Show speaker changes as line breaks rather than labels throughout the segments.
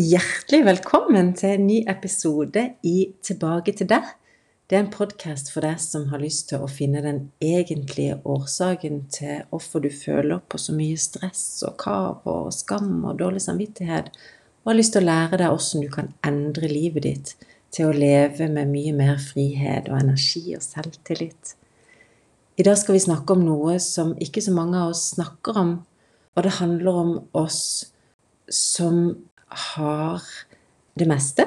Hjertelig velkommen til en ny episode i Tilbake til deg. Det er en podkast for deg som har lyst til å finne den egentlige årsaken til hvorfor du føler på så mye stress og kav og skam og dårlig samvittighet, og har lyst til å lære deg hvordan du kan endre livet ditt til å leve med mye mer frihet og energi og selvtillit. I dag skal vi snakke om noe som ikke så mange av oss snakker om, og det handler om oss som har det meste.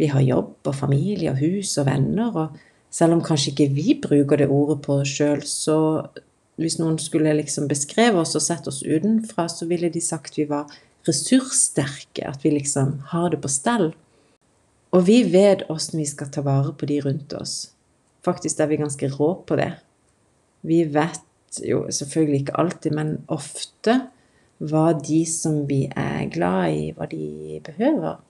Vi har jobb og familie og hus og venner, og selv om kanskje ikke vi bruker det ordet på oss sjøl, så hvis noen skulle liksom beskreve oss og sett oss utenfra, så ville de sagt vi var ressurssterke, at vi liksom har det på stell. Og vi vet åssen vi skal ta vare på de rundt oss. Faktisk er vi ganske rå på det. Vi vet jo selvfølgelig ikke alltid, men ofte hva de som vi er glad i, hva de behøver.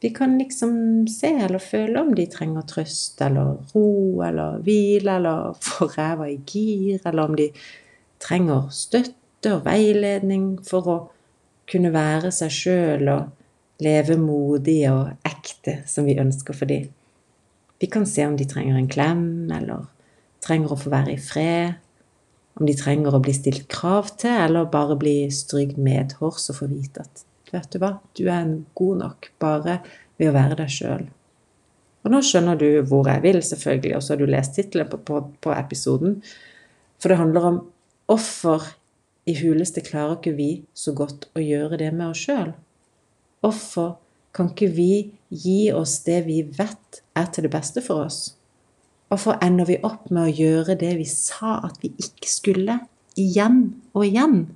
Vi kan liksom se eller føle om de trenger trøst eller ro eller hvile eller få ræva i gir, eller om de trenger støtte og veiledning for å kunne være seg sjøl og leve modig og ekte som vi ønsker for dem. Vi kan se om de trenger en klem eller trenger å få være i fred om de trenger å bli stilt krav til, eller bare bli strygd medhårs og få vite at vet du hva, du er god nok bare ved å være deg sjøl. Og nå skjønner du hvor jeg vil, selvfølgelig, og så har du lest tittelen på, på, på, episoden. For det handler om hvorfor i huleste klarer ikke vi så godt å gjøre det med oss sjøl? Hvorfor kan ikke vi gi oss det vi vet er til det beste for oss? Hvorfor ender vi opp med å gjøre det vi sa at vi ikke skulle, igjen og igjen?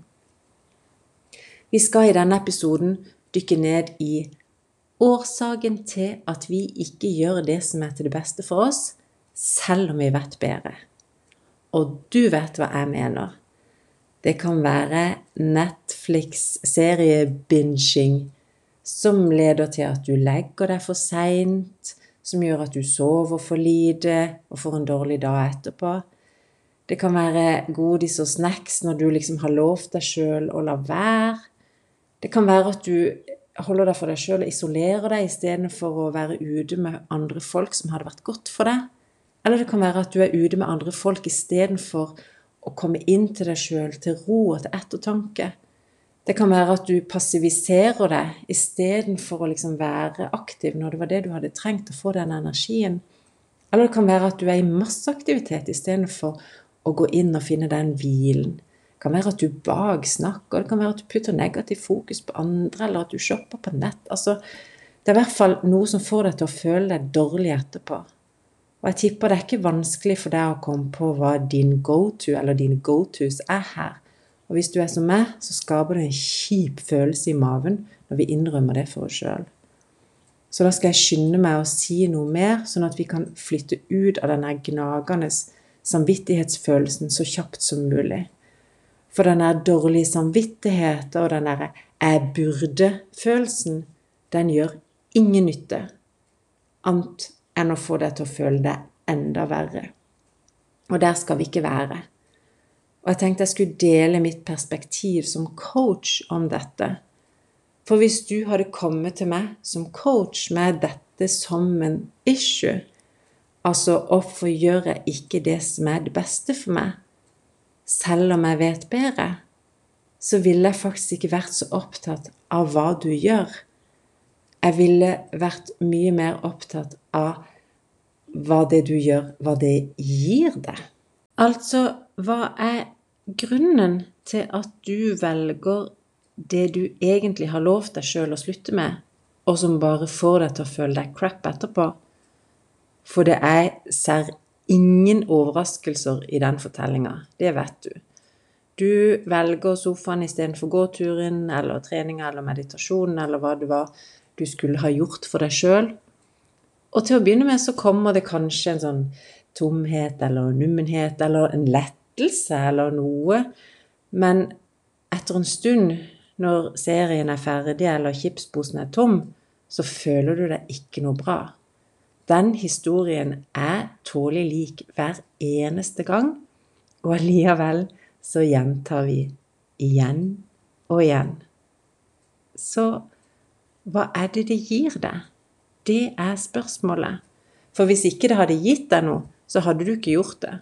Vi skal i denne episoden dykke ned i årsaken til at vi ikke gjør det som er til det beste for oss, selv om vi vet bedre. Og du vet hva jeg mener. Det kan være Netflix-serie-binging som leder til at du legger deg for seint, som gjør at du sover for lite og får en dårlig dag etterpå. Det kan være godis og snacks når du liksom har lovt deg sjøl å la være. Det kan være at du holder deg for deg sjøl og isolerer deg istedenfor å være ute med andre folk som hadde vært godt for deg. Eller det kan være at du er ute med andre folk istedenfor å komme inn til deg sjøl, til ro og til ettertanke. Det kan være at du passiviserer deg istedenfor å liksom være aktiv når det var det du hadde trengt å få den energien. Eller det kan være at du er i masseaktivitet istedenfor å gå inn og finne den hvilen. Det kan være at du baksnakker, det kan være at du putter negativ fokus på andre, eller at du shopper på nett. Altså, det er i hvert fall noe som får deg til å føle deg dårlig etterpå. Og jeg tipper det er ikke vanskelig for deg å komme på hva din go-to eller dine go-tos er her. Og hvis du er som meg, så skaper det en kjip følelse i maven når vi innrømmer det for oss sjøl. Så da skal jeg skynde meg å si noe mer, sånn at vi kan flytte ut av denne gnagende samvittighetsfølelsen så kjapt som mulig. For den der dårlige samvittigheten og den derre 'jeg burde'-følelsen, den gjør ingen nytte annet enn å få deg til å føle deg enda verre. Og der skal vi ikke være. Og jeg tenkte jeg skulle dele mitt perspektiv som coach om dette. For hvis du hadde kommet til meg som coach med dette som en issue, altså hvorfor gjør jeg ikke det som er det beste for meg, selv om jeg vet bedre, så ville jeg faktisk ikke vært så opptatt av hva du gjør. Jeg ville vært mye mer opptatt av hva det du gjør, hva det gir deg. Altså, hva er grunnen til at du velger det du egentlig har lovt deg sjøl å slutte med, og som bare får deg til å føle deg crap etterpå? For det er ser ingen overraskelser i den fortellinga. Det vet du. Du velger sofaen istedenfor gåturen eller treninga eller meditasjonen eller hva det var du skulle ha gjort for deg sjøl. Og til å begynne med så kommer det kanskje en sånn tomhet eller nummenhet eller en lettelse eller noe. Men etter en stund, når serien er ferdig eller chipsposen er tom, så føler du deg ikke noe bra. Den historien er tålelig lik hver eneste gang, og allikevel så gjentar vi igjen og igjen. Så hva er det det gir deg? Det er spørsmålet. For hvis ikke det hadde gitt deg noe, så hadde du ikke gjort det.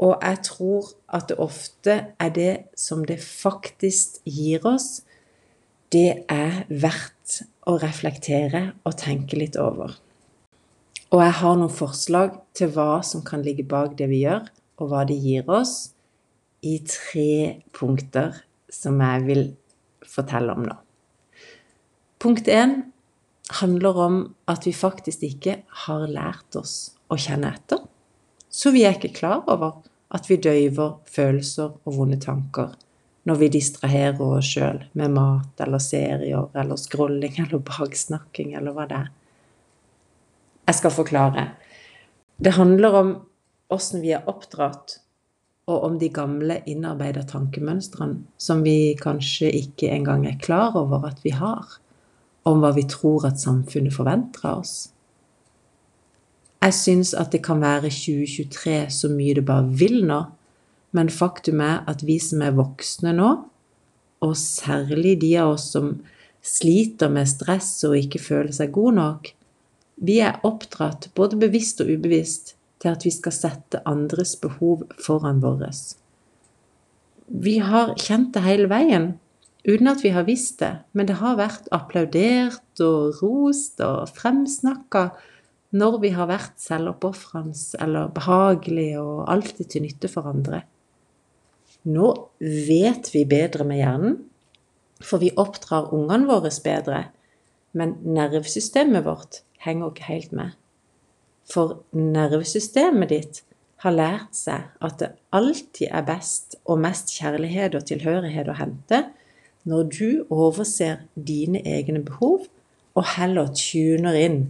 Og jeg tror at det ofte er det som det faktisk gir oss, det er verdt å reflektere og tenke litt over. Og jeg har noen forslag til hva som kan ligge bak det vi gjør, og hva det gir oss, i tre punkter som jeg vil fortelle om nå. Punkt én handler om at vi faktisk ikke har lært oss å kjenne etter. Så vi er ikke klar over at vi døyver følelser og vonde tanker når vi distraherer oss sjøl med mat eller serier eller scrolling eller baksnakking eller hva det er. Jeg skal forklare. Det handler om åssen vi er oppdratt, og om de gamle innarbeida tankemønstrene som vi kanskje ikke engang er klar over at vi har om hva vi tror at samfunnet forventer av oss. Jeg syns at det kan være 2023 så mye det bare vil nå, men faktum er at vi som er voksne nå, og særlig de av oss som sliter med stress og ikke føler seg gode nok, vi er oppdratt, både bevisst og ubevisst, til at vi skal sette andres behov foran våres. Vi har kjent det hele veien, uten at vi har visst det, men det har vært applaudert og rost og fremsnakka når vi har vært selvoppofrende eller behagelige og alltid til nytte for andre. Nå vet vi bedre med hjernen, for vi oppdrar ungene våre bedre, men nervesystemet vårt henger ikke helt med. For nervesystemet ditt har lært seg at det alltid er best og mest kjærlighet og tilhørighet å hente når du overser dine egne behov og heller tuner inn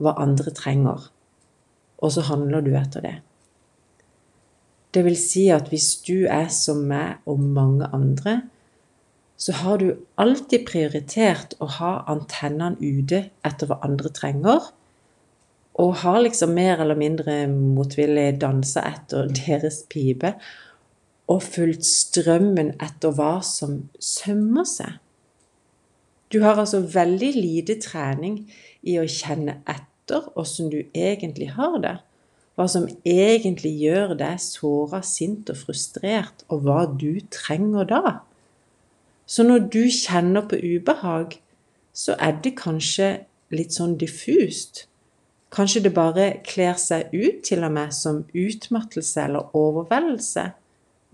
hva andre trenger, og så handler du etter det. Det vil si at hvis du er som meg og mange andre, så har du alltid prioritert å ha antennene ute etter hva andre trenger, og har liksom mer eller mindre motvillig dansa etter deres pipe og fulgt strømmen etter hva som sømmer seg. Du har altså veldig lite trening i å kjenne etter åssen du egentlig har det. Hva som egentlig gjør deg såra, sint og frustrert, og hva du trenger da. Så når du kjenner på ubehag, så er det kanskje litt sånn diffust. Kanskje det bare kler seg ut til og med som utmattelse eller overveldelse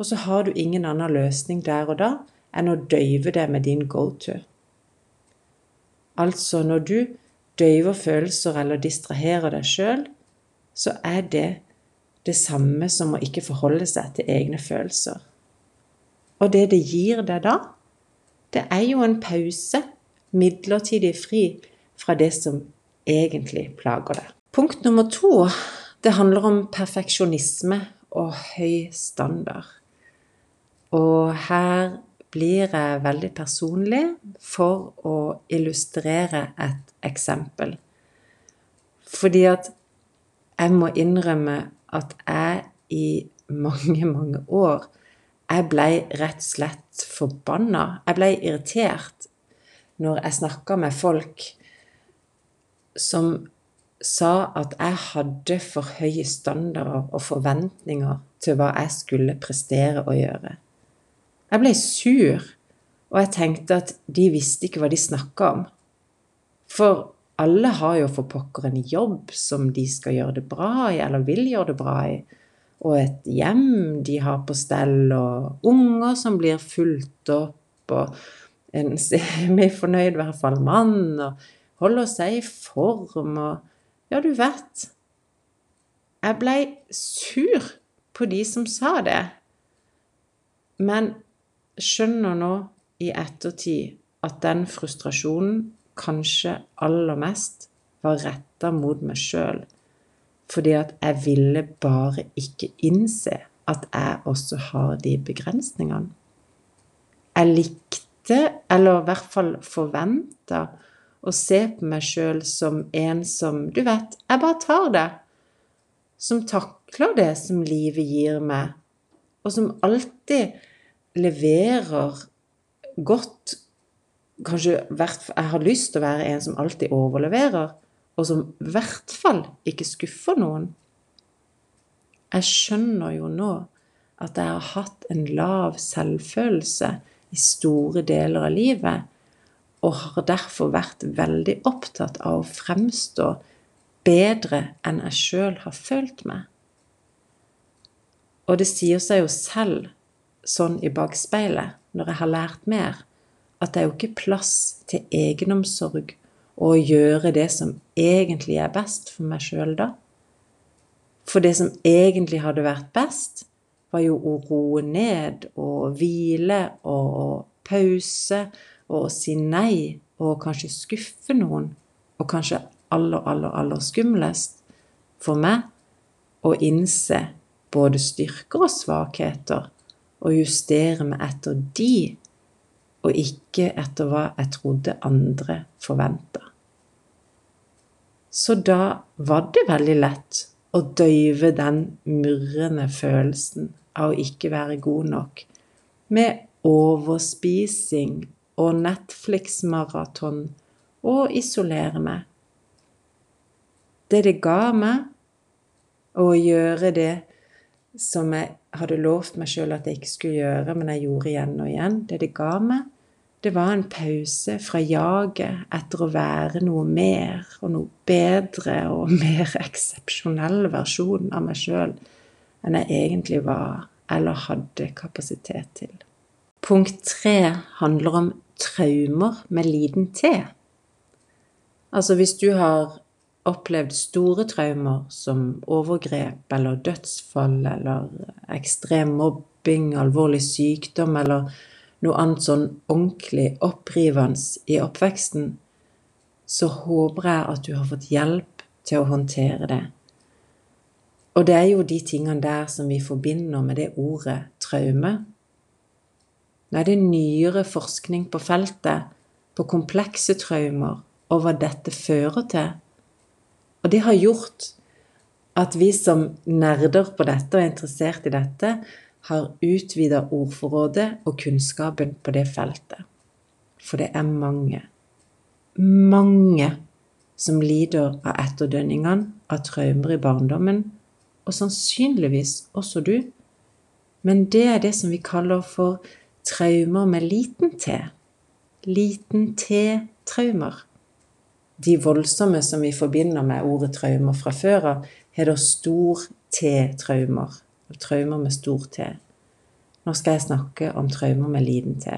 og så har du ingen annen løsning der og da enn å døyve det med din go-to. Altså, når du døyver følelser eller distraherer deg sjøl, så er det det samme som å ikke forholde seg til egne følelser. Og det det gir deg da, det er jo en pause, midlertidig fri fra det som egentlig plager deg. Punkt nummer to, det handler om perfeksjonisme og høy standard. Og her blir jeg veldig personlig for å illustrere et eksempel. Fordi at jeg må innrømme at jeg i mange, mange år jeg blei rett og slett forbanna. Jeg blei irritert når jeg snakka med folk som sa at jeg hadde for høye standarder og forventninger til hva jeg skulle prestere og gjøre. Jeg ble sur, og jeg tenkte at de visste ikke hva de snakka om. For alle har jo for pokker en jobb som de skal gjøre det bra i, eller vil gjøre det bra i. Og et hjem de har på stell, og unger som blir fulgt opp, og en semifornøyd, i hvert fall, mann, og holder seg i form, og Ja, du vet. Jeg blei sur på de som sa det. Men skjønner nå i ettertid at den frustrasjonen kanskje aller mest var retta mot meg sjøl, fordi at jeg ville bare ikke innse at jeg også har de begrensningene. Jeg likte, eller i hvert fall forventa, å se på meg sjøl som en som Du vet, jeg bare tar det. Som takler det som livet gir meg, og som alltid leverer godt kanskje Jeg har lyst til å være en som alltid overleverer, og som i hvert fall ikke skuffer noen. Jeg skjønner jo nå at jeg har hatt en lav selvfølelse i store deler av livet, og har derfor vært veldig opptatt av å fremstå bedre enn jeg sjøl har følt meg. Og det sier seg jo selv, sånn i bakspeilet, når jeg har lært mer, at det er jo ikke plass til egenomsorg og å gjøre det som egentlig er best for meg sjøl da. For det som egentlig hadde vært best, var jo å roe ned og hvile og pause og si nei og kanskje skuffe noen. Og kanskje aller, aller, aller skumlest for meg å innse både styrker og svakheter og justere meg etter de, og ikke etter hva jeg trodde andre forventa. Så da var det veldig lett å døyve den murrende følelsen av å ikke være god nok, med overspising og Netflix-maraton og isolere meg. Det det ga meg, å gjøre det som jeg hadde lovt meg sjøl at jeg ikke skulle gjøre, men jeg gjorde igjen og igjen, det det ga meg, det var en pause fra jaget etter å være noe mer og noe bedre og mer eksepsjonell versjon av meg sjøl enn jeg egentlig var eller hadde kapasitet til. Punkt tre handler om traumer med liten T. Altså hvis du har opplevd store traumer som overgrep eller dødsfall eller ekstrem mobbing, alvorlig sykdom eller noe annet sånn ordentlig opprivende i oppveksten, så håper jeg at du har fått hjelp til å håndtere det. Og det er jo de tingene der som vi forbinder med det ordet traume. Nå er det nyere forskning på feltet på komplekse traumer og hva dette fører til. Og det har gjort at vi som nerder på dette og er interessert i dette, har utvida ordforrådet og kunnskapen på det feltet. For det er mange, mange som lider av etterdønningene av traumer i barndommen og sannsynligvis også du. Men det er det som vi kaller for traumer med liten T. Liten T-traumer. De voldsomme som vi forbinder med ordet traumer fra før av, da stor T-traumer. Traumer med stor T. Nå skal jeg snakke om traumer med liten T.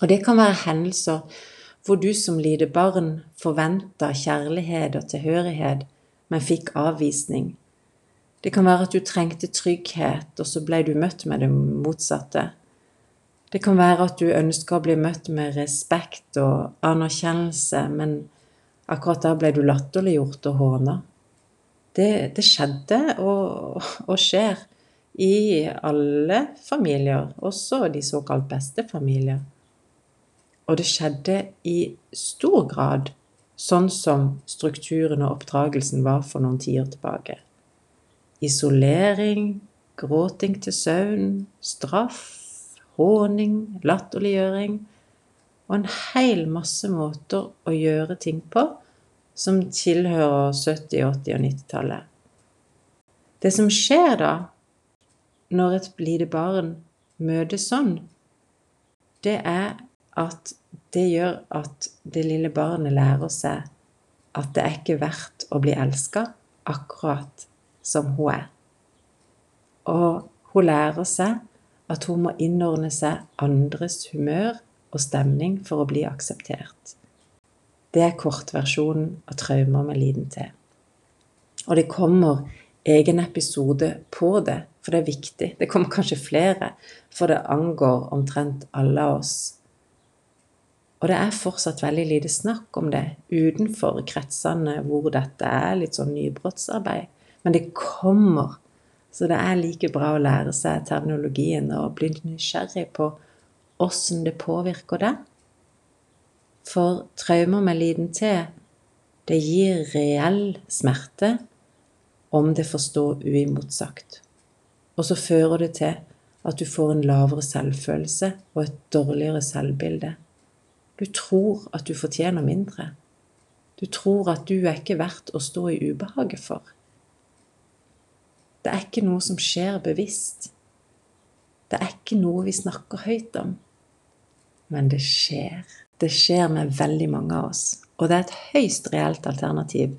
Og det kan være hendelser hvor du som lite barn forventa kjærlighet og tilhørighet men fikk avvisning. Det kan være at du trengte trygghet, og så ble du møtt med det motsatte. Det kan være at du ønsker å bli møtt med respekt og anerkjennelse, men akkurat da ble du latterliggjort og håna. Det, det, skjedde og, og, skjer i alle familier, også de såkalt beste familier. Og det skjedde i stor grad sånn som strukturen og oppdragelsen var for noen tiår tilbake. Isolering, gråting til søvn, straff, håning, latterliggjøring og en hel masse måter å gjøre ting på som tilhører 70-, 80- og 90-tallet. Det som skjer da, når et blide barn møter sånn, det er at det gjør at det lille barnet lærer seg at det er ikke verdt å bli elska akkurat som hun er. Og hun lærer seg at hun må innordne seg andres humør og stemning for å bli akseptert. Det er kortversjonen av traumer med liten til. Og det kommer egen episode på det, for det er viktig. Det kommer kanskje flere, for det angår omtrent alle oss og det er fortsatt veldig lite snakk om det utenfor kretsene hvor dette er litt sånn nybrottsarbeid. Men det kommer. Så det er like bra å lære seg terminologien og bli nysgjerrig på åssen det påvirker deg. For traumer med liten T, det gir reell smerte om det får stå uimotsagt. Og så fører det til at du får en lavere selvfølelse og et dårligere selvbilde. Du tror at du fortjener mindre. Du tror at du er ikke verdt å stå i ubehaget for. Det er ikke noe som skjer bevisst. Det er ikke noe vi snakker høyt om. Men det skjer. Det skjer med veldig mange av oss. Og det er et høyst reelt alternativ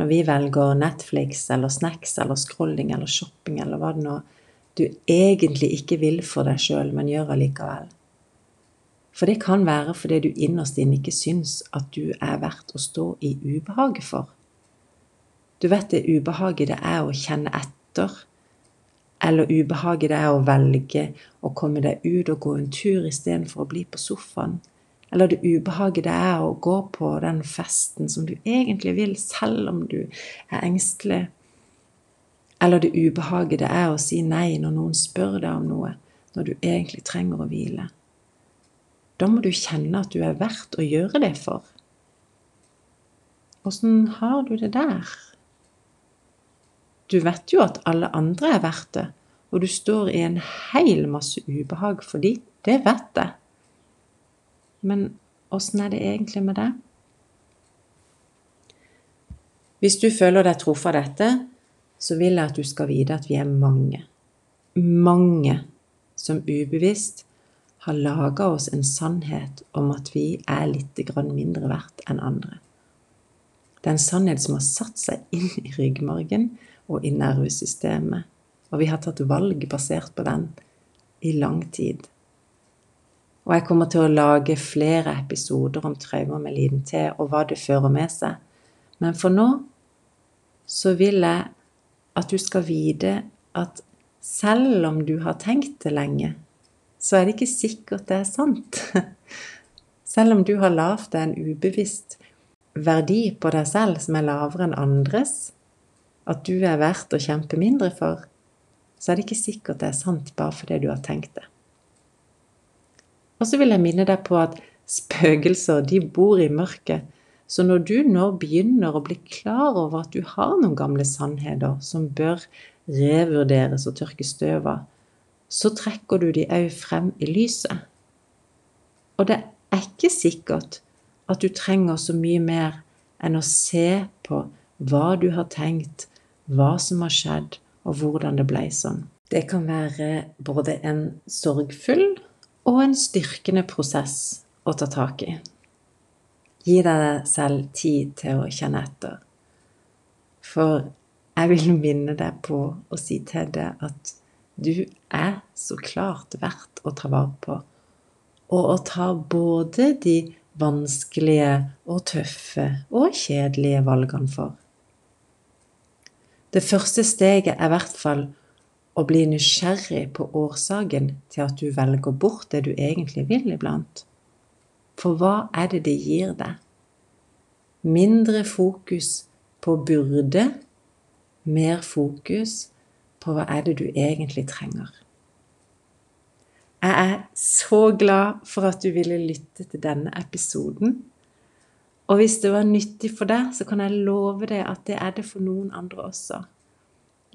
når vi velger Netflix eller snacks eller scrolling eller shopping eller hva det nå du egentlig ikke vil for deg sjøl, men gjør allikevel. For det kan være fordi du innerst inne ikke syns at du er verdt å stå i ubehaget for. Du vet det ubehaget det er å kjenne etter. Eller ubehaget det er å velge å komme deg ut og gå en tur istedenfor å bli på sofaen. Eller det ubehaget det er å gå på den festen som du egentlig vil, selv om du er engstelig. Eller det ubehaget det er å si nei når noen spør deg om noe, når du egentlig trenger å hvile. Da må du kjenne at du er verdt å gjøre det for. Åssen har du det der? Du vet jo at alle andre er verdt det, og du står i en heil masse ubehag for de. Det vet jeg. Men åssen er det egentlig med det? Hvis du føler deg truffet av dette, så vil jeg at du skal vite at vi er mange. Mange som ubevisst har laga oss en sannhet om at vi er litt mindre verdt enn andre. Det er en sannhet som har satt seg inn i ryggmargen og i nervesystemet, og vi har tatt valg basert på den i lang tid. Og jeg kommer til å lage flere episoder om traumer med liten T og hva det fører med seg. Men for nå så vil jeg at du skal vite at selv om du har tenkt det lenge, så er det ikke sikkert det er sant. Selv om du har lavt deg en ubevisst verdi på deg selv som er lavere enn andres, at du er verdt å kjempe mindre for, så er det ikke sikkert det er sant bare fordi du har tenkt det. Og så vil jeg minne deg på at spøkelser, de bor i mørket. Så når du nå begynner å bli klar over at du har noen gamle sannheter som bør revurderes og tørke støv av, så trekker du de òg frem i lyset. Og det er ikke sikkert at du trenger så mye mer enn å se på hva du har tenkt, hva som har skjedd, og hvordan det ble sånn. Det kan være både en sorgfull og en styrkende prosess å ta tak i. Gi deg selv tid til å kjenne etter. For jeg vil minne deg på å si til deg at du er så klart verdt å ta vare på. Og å ta både de vanskelige og tøffe og kjedelige valgene for. Det første steget er i hvert fall å bli nysgjerrig på årsaken til at du velger bort det du egentlig vil iblant. For hva er det det gir deg? Mindre fokus på burde, mer fokus på hva er det du egentlig trenger. Jeg er så glad for at du ville lytte til denne episoden. Og hvis det var nyttig for deg, så kan jeg love deg at det er det for noen andre også.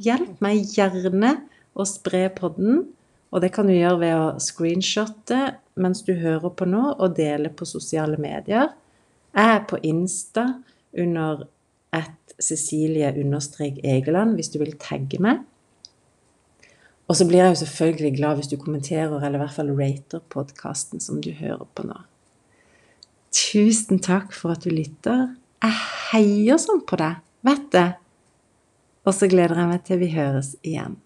Hjelp meg gjerne å spre podden, og det kan du gjøre ved å screenshotte mens du hører på nå, og dele på sosiale medier. Jeg er på Insta under at Cecilie-Egeland hvis du vil tagge meg. Og så blir jeg jo selvfølgelig glad hvis du kommenterer, eller i hvert fall rater podkasten som du hører på nå. Tusen takk for at du lytter. Jeg heier sånn på deg, vet du. Og så gleder jeg meg til vi høres igjen.